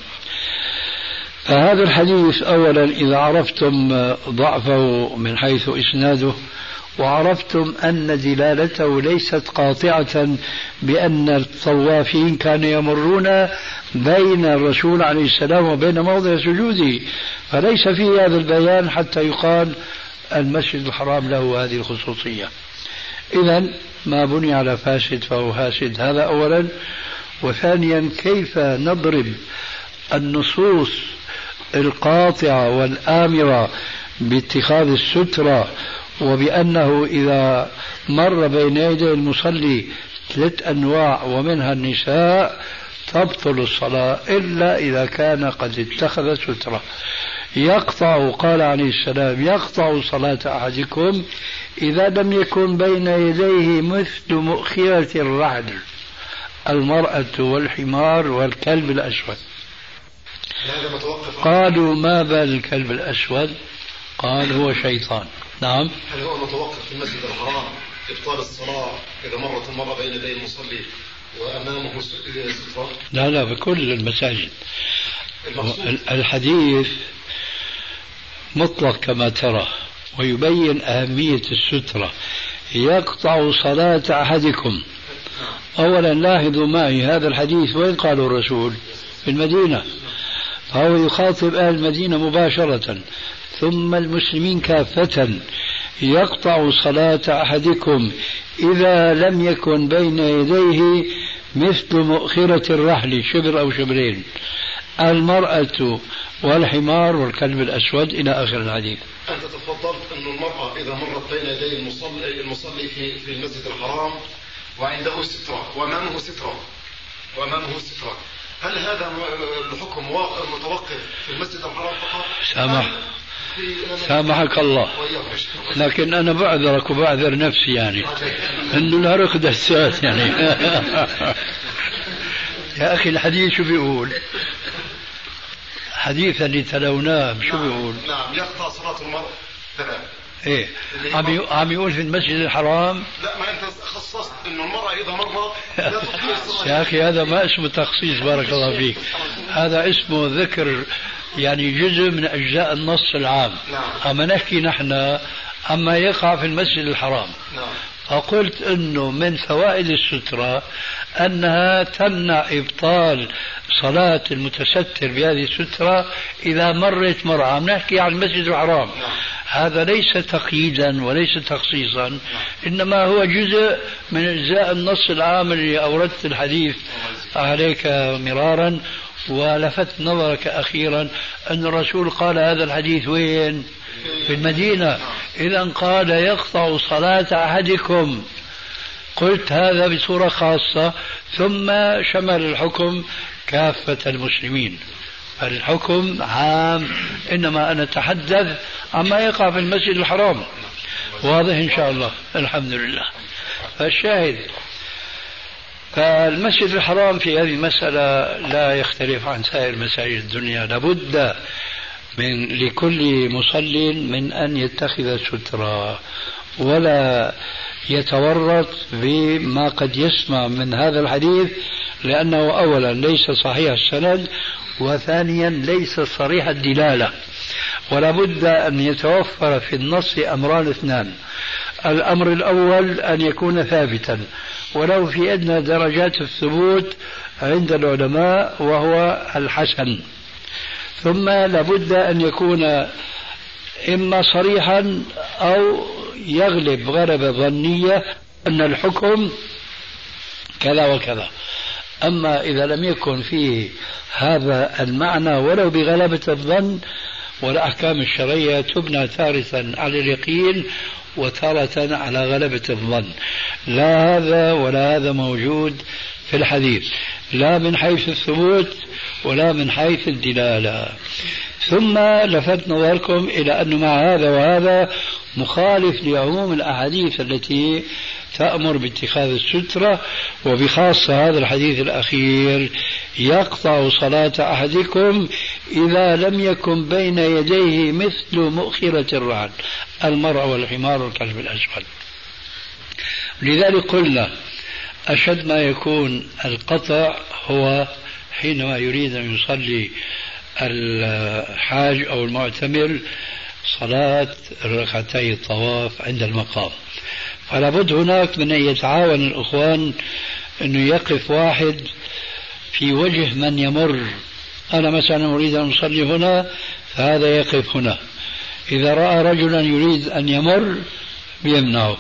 فهذا الحديث أولا إذا عرفتم ضعفه من حيث إسناده وعرفتم أن دلالته ليست قاطعة بأن الطوافين كانوا يمرون بين الرسول عليه السلام وبين موضع سجوده. فليس في هذا البيان حتى يقال المسجد الحرام له هذه الخصوصية. إذا ما بني على فاسد فهو فاسد هذا أولا. وثانيا كيف نضرب النصوص القاطعة والآمرة باتخاذ السترة وبأنه إذا مر بين يدي المصلي ثلاث أنواع ومنها النساء تبطل الصلاة إلا إذا كان قد اتخذ سترة. يقطع قال عليه السلام يقطع صلاة أحدكم إذا لم يكن بين يديه مثل مؤخرة الرعد المرأة والحمار والكلب الأسود. قالوا ما بال الكلب الأسود؟ قال هو شيطان. نعم. هل هو متوقف في المسجد الحرام؟ إبطال الصلاة إذا مرت المرأة بين يدي المصلي وأمامه سترة؟ لا لا بكل المساجد. الحديث مطلق كما ترى ويبين أهمية السترة. يقطع صلاة أحدكم. أولا لاحظوا معي هذا الحديث وين قاله الرسول؟ في المدينة. فهو يخاطب أهل المدينة مباشرة. ثم المسلمين كافة يقطع صلاة أحدكم إذا لم يكن بين يديه مثل مؤخرة الرحل شبر أو شبرين. المرأة والحمار والكلب الأسود إلى آخر الحديث. أنت تفضلت أن المرأة إذا مرت بين يدي المصلي, المصلي في, في المسجد الحرام وعنده سترة. وأمامه سترة؟ وأمامه سترة؟ هل هذا الحكم متوقف في المسجد الحرام فقط؟ سامح. سامحك الله. لكن أنا بعذرك وبعذر نفسي يعني. إنه الهرق دسات يعني. يا أخي الحديث شو بيقول؟ حديث اللي تلوناه شو بيقول؟ نعم يقطع صلاة المرء. تمام. إيه. عم عم يقول في المسجد الحرام؟ لا ما أنت خصصت إنه المرأة إذا مرت يا أخي هذا ما اسمه تخصيص بارك الله فيك. هذا اسمه ذكر يعني جزء من أجزاء النص العام. نعم. أما نحكي نحن عما يقع في المسجد الحرام. نعم. فقلت إنه من فوائد السترة أنها تمنع إبطال صلاة المتستر بهذه السترة إذا مرت مره عم نحكي عن المسجد الحرام. هذا ليس تقييدا وليس تخصيصا إنما هو جزء من أجزاء النص العام اللي أوردت الحديث. عليك مرارا. ولفت نظرك أخيرا أن الرسول قال هذا الحديث وين؟ في المدينة. اذا قال يقطع صلاة أحدكم. قلت هذا بصورة خاصة. ثم شمل الحكم كافة المسلمين. فالحكم عام. إنما أنا أتحدث عما يقع في المسجد الحرام. واضح إن شاء الله. الحمد لله. فالشاهد فالمسجد الحرام في هذه المسألة لا يختلف عن سائر مساجد الدنيا. لابد من لكل مصل من أن يتخذ سترة ولا يتورط بما قد يسمع من هذا الحديث لأنه أولا ليس صحيح السند وثانيا ليس صريح الدلالة. ولا بد أن يتوفر في النص أمران اثنان. الأمر الأول أن يكون ثابتا. ولو في أدنى درجات الثبوت عند العلماء وهو الحسن. ثم لابد أن يكون إما صريحا أو يغلب غلبة ظنية أن الحكم كذا وكذا. أما إذا لم يكن فيه هذا المعنى ولو بغلبة الظن والأحكام الشرعية تبنى تارة على اليقين وتارة على غلبة الظن. لا هذا ولا هذا موجود في الحديث. لا من حيث الثبوت ولا من حيث الدلالة. ثم لفت نظركم إلى أنه مع هذا وهذا مخالف لعموم الأحاديث التي تأمر باتخاذ السترة وبخاصة هذا الحديث الأخير يقطع صلاة أحدكم إذا لم يكن بين يديه مثل مؤخرة الرعد المرء والحمار والكلب الأسود. لذلك قلنا أشد ما يكون القطع هو حينما يريد أن يصلي الحاج أو المعتمر صلاة ركعتي الطواف عند المقام. فلا بد هناك من أن يتعاون الأخوان أنه يقف واحد في وجه من يمر. أنا مثلا أريد أن أصلي هنا فهذا يقف هنا. إذا رأى رجلا يريد أن يمر بيمنعه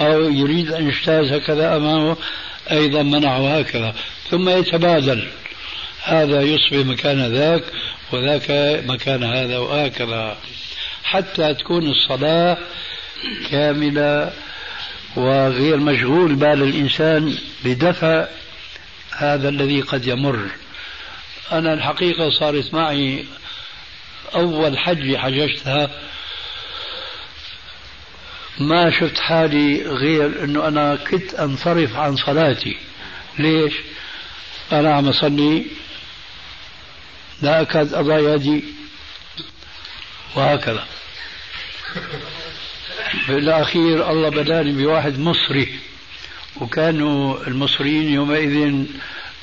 أو يريد أن يجتاز هكذا أمامه أيضا منعه هكذا. ثم يتبادل. هذا يصبح مكان ذاك وذاك مكان هذا وهكذا. حتى تكون الصلاة كاملة وغير مشغول بال الإنسان بدفع هذا الذي قد يمر. أنا الحقيقة صارت معي أول حجة حججتها. ما شفت حالي غير أنه أنا كنت أنصرف عن صلاتي. ليش؟ أنا عم أصلي لا أكاد أضع يدي. وهكذا. بالأخير الله بداني بواحد مصري وكانوا المصريين يومئذ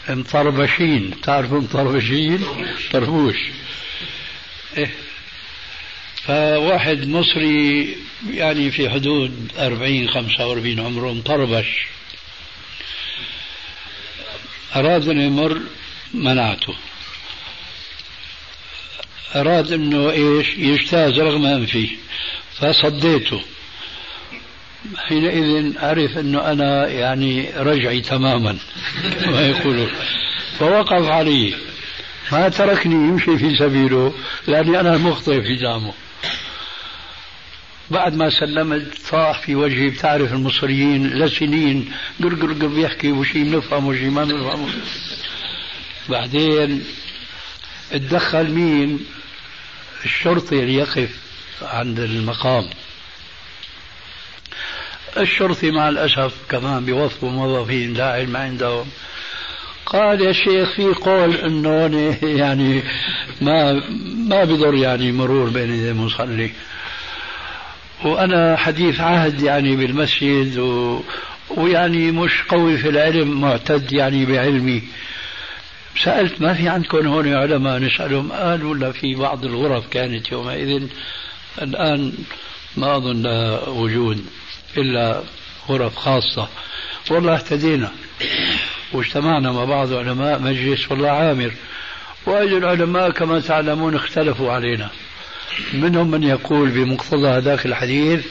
مطربشين. تعرفوا مطربشين؟ طربوش. إيه. فواحد مصري يعني في حدود أربعين خمسة وأربعين عمره مطربش. أراد أن يمر منعته أراد أنه إيش؟ يجتاز رغم أنفي فصديته. حينئذ عرف أنه أنا يعني رجعي تماما كما يقولون. فوقف علي. ما تركني يمشي في سبيله لأني أنا المخطئ في دامه. بعد ما سلمت صاح في وجهي. بتعرف المصريين لسنين قر قر قر بيحكي وشي بنفهم وشي ما بنفهم بعدين اتدخل مين؟ الشرطي اللي يقف عند المقام. الشرطي مع الأسف كمان بيوظفوا موظفين لا علم عندهم. قال يا شيخ في قول إنه يعني ما ما بضر يعني مرور بين يدي المصلي. وأنا حديث عهد يعني بالمسجد و ويعني مش قوي في العلم معتد يعني بعلمي. سألت ما في عندكم هون علماء؟ نسألهم قالوا لا في بعض الغرف كانت يومئذ؟ الآن ما لها وجود. إلا غرف خاصة. والله اهتدينا. واجتمعنا مع بعض علماء مجلس والله عامر. وأجل العلماء كما تعلمون اختلفوا علينا. منهم من يقول بمقتضى هذاك الحديث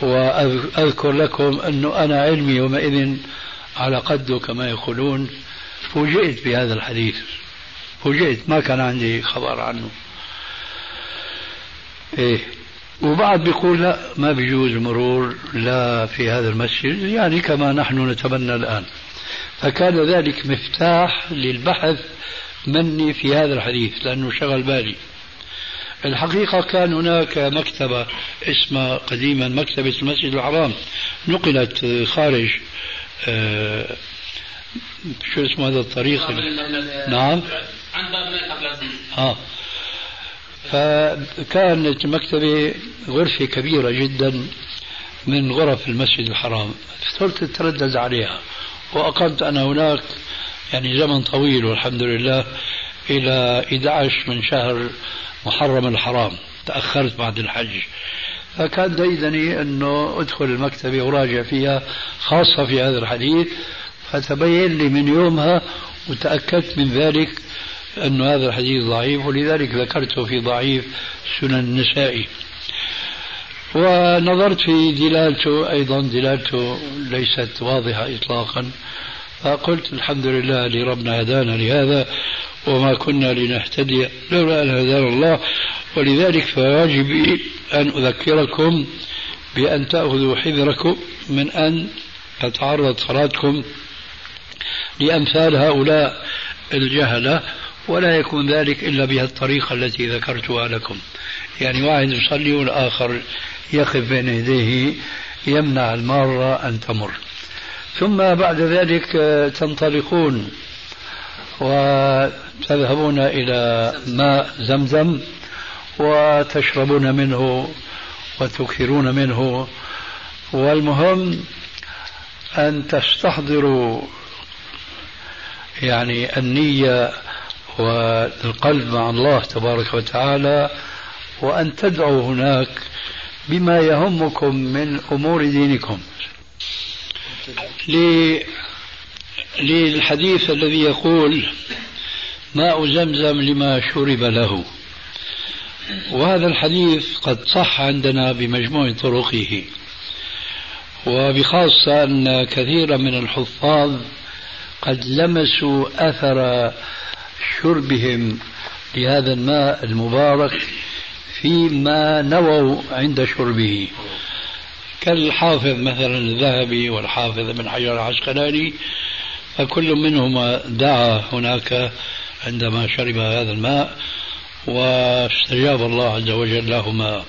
وأذكر لكم أنه أنا علمي يومئذ على قده كما يقولون فوجئت بهذا الحديث. فوجئت ما كان عندي خبر عنه. إيه. وبعض بيقول لا ما بيجوز المرور لا في هذا المسجد يعني كما نحن نتمنى الآن. فكان ذلك مفتاح للبحث مني في هذا الحديث لأنه شغل بالي. الحقيقة كان هناك مكتبة اسمها قديما مكتبة المسجد الحرام نقلت خارج آه شو اسمه هذا الطريق؟ نعم. عند باب آه. فكانت المكتبة غرفة كبيرة جدا من غرف المسجد الحرام. صرت أتردد عليها وأقمت أنا هناك يعني زمن طويل والحمد لله إلى 11 من شهر محرم الحرام. تأخرت بعد الحج. فكان ديدني أنه أدخل المكتبة وراجع فيها خاصة في هذا الحديث. فتبين لي من يومها وتأكدت من ذلك أن هذا الحديث ضعيف ولذلك ذكرته في ضعيف سنن النسائي. ونظرت في دلالته أيضا دلالته ليست واضحة إطلاقا. فقلت الحمد لله لربنا هدانا لهذا وما كنا لنهتدي لولا أن هدانا الله. ولذلك فواجبي أن أذكركم بأن تأخذوا حذركم من أن تتعرض صلاتكم لأمثال هؤلاء الجهلة. ولا يكون ذلك إلا بهذه الطريقة التي ذكرتها لكم. يعني واحد يصلي والآخر يقف بين يديه يمنع المارة أن تمر. ثم بعد ذلك تنطلقون وتذهبون إلى ماء زمزم وتشربون منه وتكثرون منه. والمهم أن تستحضروا يعني النية والقلب مع الله تبارك وتعالى وأن تدعوا هناك بما يهمكم من أمور دينكم. للحديث الذي يقول ماء زمزم لما شرب له. وهذا الحديث قد صح عندنا بمجموع طرقه. وبخاصة أن كثيرا من الحفاظ قد لمسوا أثر شربهم لهذا الماء المبارك فيما نووا عند شربه. كالحافظ مثلا الذهبي والحافظ ابن حجر العسقلاني فكل منهما دعا هناك عندما شرب هذا الماء واستجاب الله عز وجل لهما.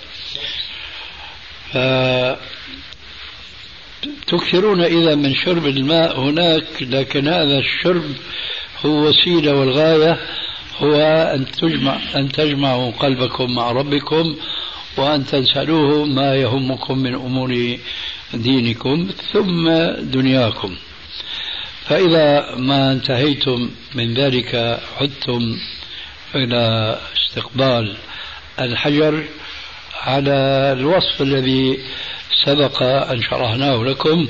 تكثرون إذا من شرب الماء هناك لكن هذا الشرب هو وسيلة والغاية هو أن تجمع أن تجمعوا قلبكم مع ربكم وأن تسألوه ما يهمكم من أمور دينكم ثم دنياكم. فإذا ما انتهيتم من ذلك عدتم إلى استقبال الحجر على الوصف الذي سبق أن شرحناه لكم.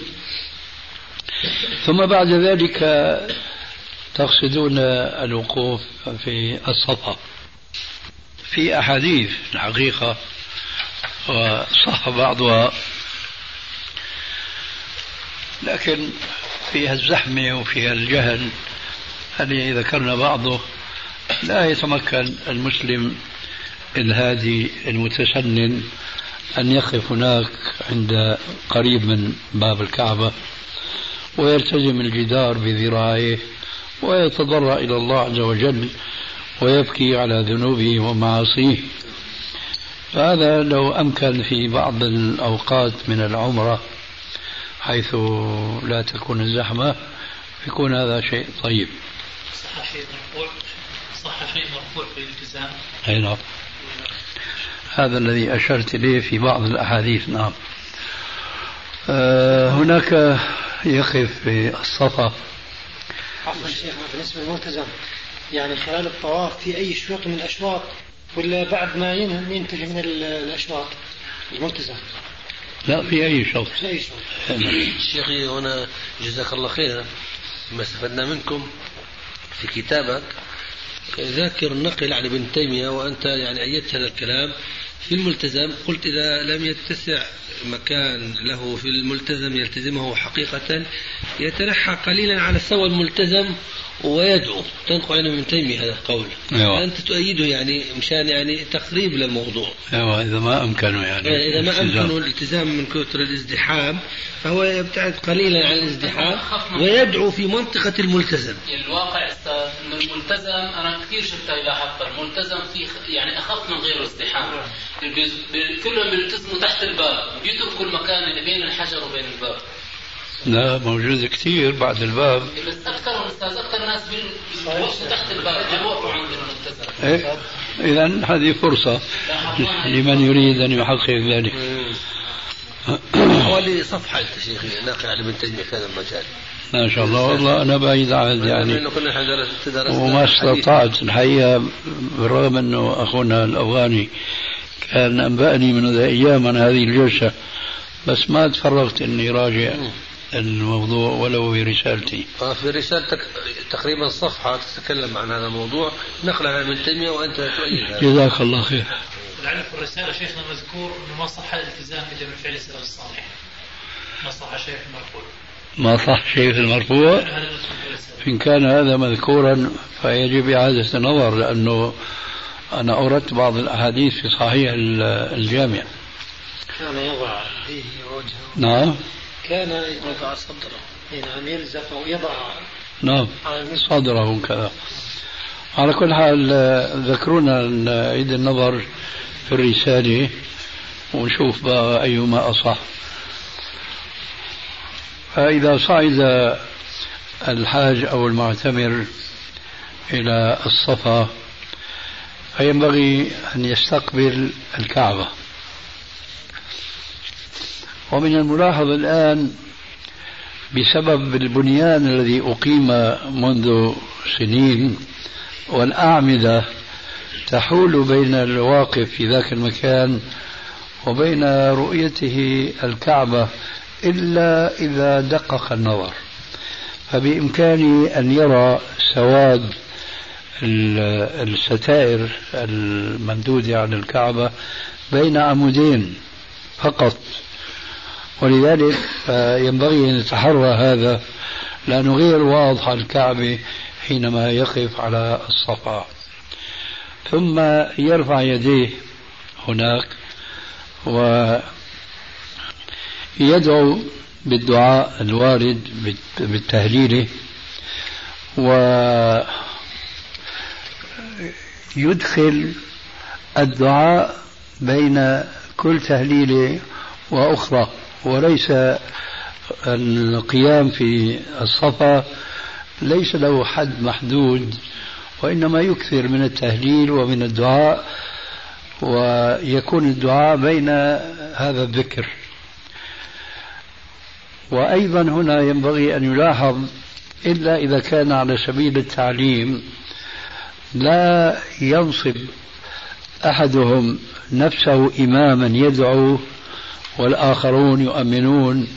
ثم بعد ذلك تقصدون الوقوف في الصفا في أحاديث الحقيقة وصح بعضها لكن فيها الزحمة وفيها الجهل. الذي ذكرنا بعضه لا يتمكن المسلم الهادي المتسنن أن يقف هناك عند قريب من باب الكعبة ويلتزم الجدار بذراعيه ويتضرع إلى الله عز وجل ويبكي على ذنوبه ومعاصيه. فهذا لو أمكن في بعض الأوقات من العمرة حيث لا تكون الزحمة يكون هذا شيء طيب. صح شيء مرفوع؟ صح شيء مرفوع أي نعم. هذا الذي أشرت إليه في بعض الأحاديث نعم. آه هناك يقف في الصفا عفوا شيخ بالنسبة للملتزم. يعني خلال الطواف في أي شوط من الأشواط ولا بعد ما ينتهي من الأشواط؟ الملتزم. لا في أي شوط. في أي شوط. شيخي هنا جزاك الله خيرا. ما استفدنا منكم في كتابك. ذاكر نقل عن ابن تيمية وأنت يعني أيدت هذا الكلام. في الملتزم قلت إذا لم يتسع مكان له في الملتزم يلتزمه حقيقة يتنحى قليلا على سوى الملتزم ويدعو. تنقل عن ابن تيمية هذا القول أيوة. أنت تؤيده يعني مشان يعني تقريب للموضوع. أيوة إذا ما أمكنه يعني. إذا ما أمكنه الالتزام من كثر الازدحام فهو يبتعد قليلا عن الازدحام ويدعو في منطقة الملتزم. الواقع أستاذ انه الملتزم أنا كثير شفتها لاحظت الملتزم في يعني أخف من غيره ازدحام. كلهم بيلتزموا تحت الباب بيتركوا المكان اللي بين الحجر وبين الباب. لا موجود كثير بعد الباب. بس أكثر أستاذ أكثر ناس بيوقفوا تحت الباب بيوقفوا عند الملتزم إيه؟ اذا هذه فرصة لمن يريد أن يحقق ذلك. حوالي صفحة أنت شيخي ناقل على ابن تيمية في هذا المجال. ما شاء الله والله أنا بعيد عهد يعني وما. استطعت الحقيقة بالرغم أنه أخونا الأفغاني كان أنبأني من أيام عن هذه الجلسة بس ما تفرغت أني راجع. الموضوع ولو برسالتي آه، في رسالتك تقريبا صفحة تتكلم عن هذا الموضوع. نقلا عن ابن تيمية وأنت تؤيد هذا جزاك الله خير. لعل في الرسالة شيخنا مذكور أنه ما صح الالتزام بجمع فعل السلف الصالح. ما صح شيء في المرفوع. ما صح شيء في المرفوع في إن كان هذا مذكورا فيجب إعادة النظر لأنه أنا أوردت بعض الأحاديث في صحيح ال- الجامع. كان يضع يديه ووجهه نعم. كان يضع صدره. نعم يلزق ويضع نعم. صدره كذا. على كل حال ذكرونا نعيد النظر في الرسالة ونشوف بقى أيما أصح. فإذا صعد الحاج أو المعتمر إلى الصفا فينبغي أن يستقبل الكعبة. ومن الملاحظ الآن بسبب البنيان الذي أقيم منذ سنين والأعمدة تحول بين الواقف في ذاك المكان وبين رؤيته الكعبة إلا إذا دقق النظر. فبإمكانه أن يرى سواد ال- الستائر الممدودة على الكعبة بين عمودين فقط. ولذلك آه، ينبغي أن يتحرى هذا لأنه غير واضح الكعبة حينما يقف على الصفا. ثم يرفع يديه هناك ويدعو بالدعاء الوارد بالت- بالتهليل ويدخل الدعاء بين كل تهليلة وأخرى. وليس القيام في الصفا ليس له حد محدود وإنما يكثر من التهليل ومن الدعاء ويكون الدعاء بين هذا الذكر. وأيضا هنا ينبغي أن يلاحظ إلا إذا كان على سبيل التعليم لا ينصب أحدهم نفسه إماما يدعو والآخرون يؤمنون.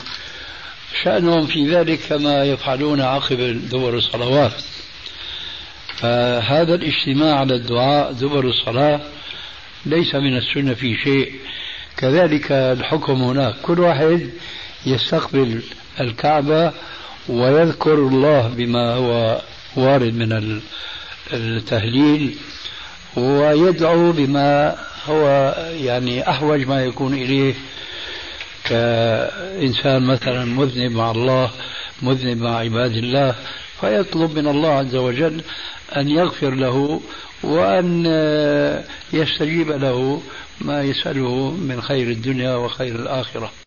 شأنهم في ذلك كما يفعلون عقب دبر الصلوات. فهذا الاجتماع على الدعاء دبر الصلاة ليس من السنة في شيء. كذلك الحكم هناك. كل واحد يستقبل الكعبة ويذكر الله بما هو وارد من التهليل ويدعو بما هو يعني أحوج ما يكون إليه. كإنسان مثلا مذنب مع الله مذنب مع عباد الله فيطلب من الله عز وجل أن يغفر له وأن يستجيب له ما يسأله من خير الدنيا وخير الآخرة.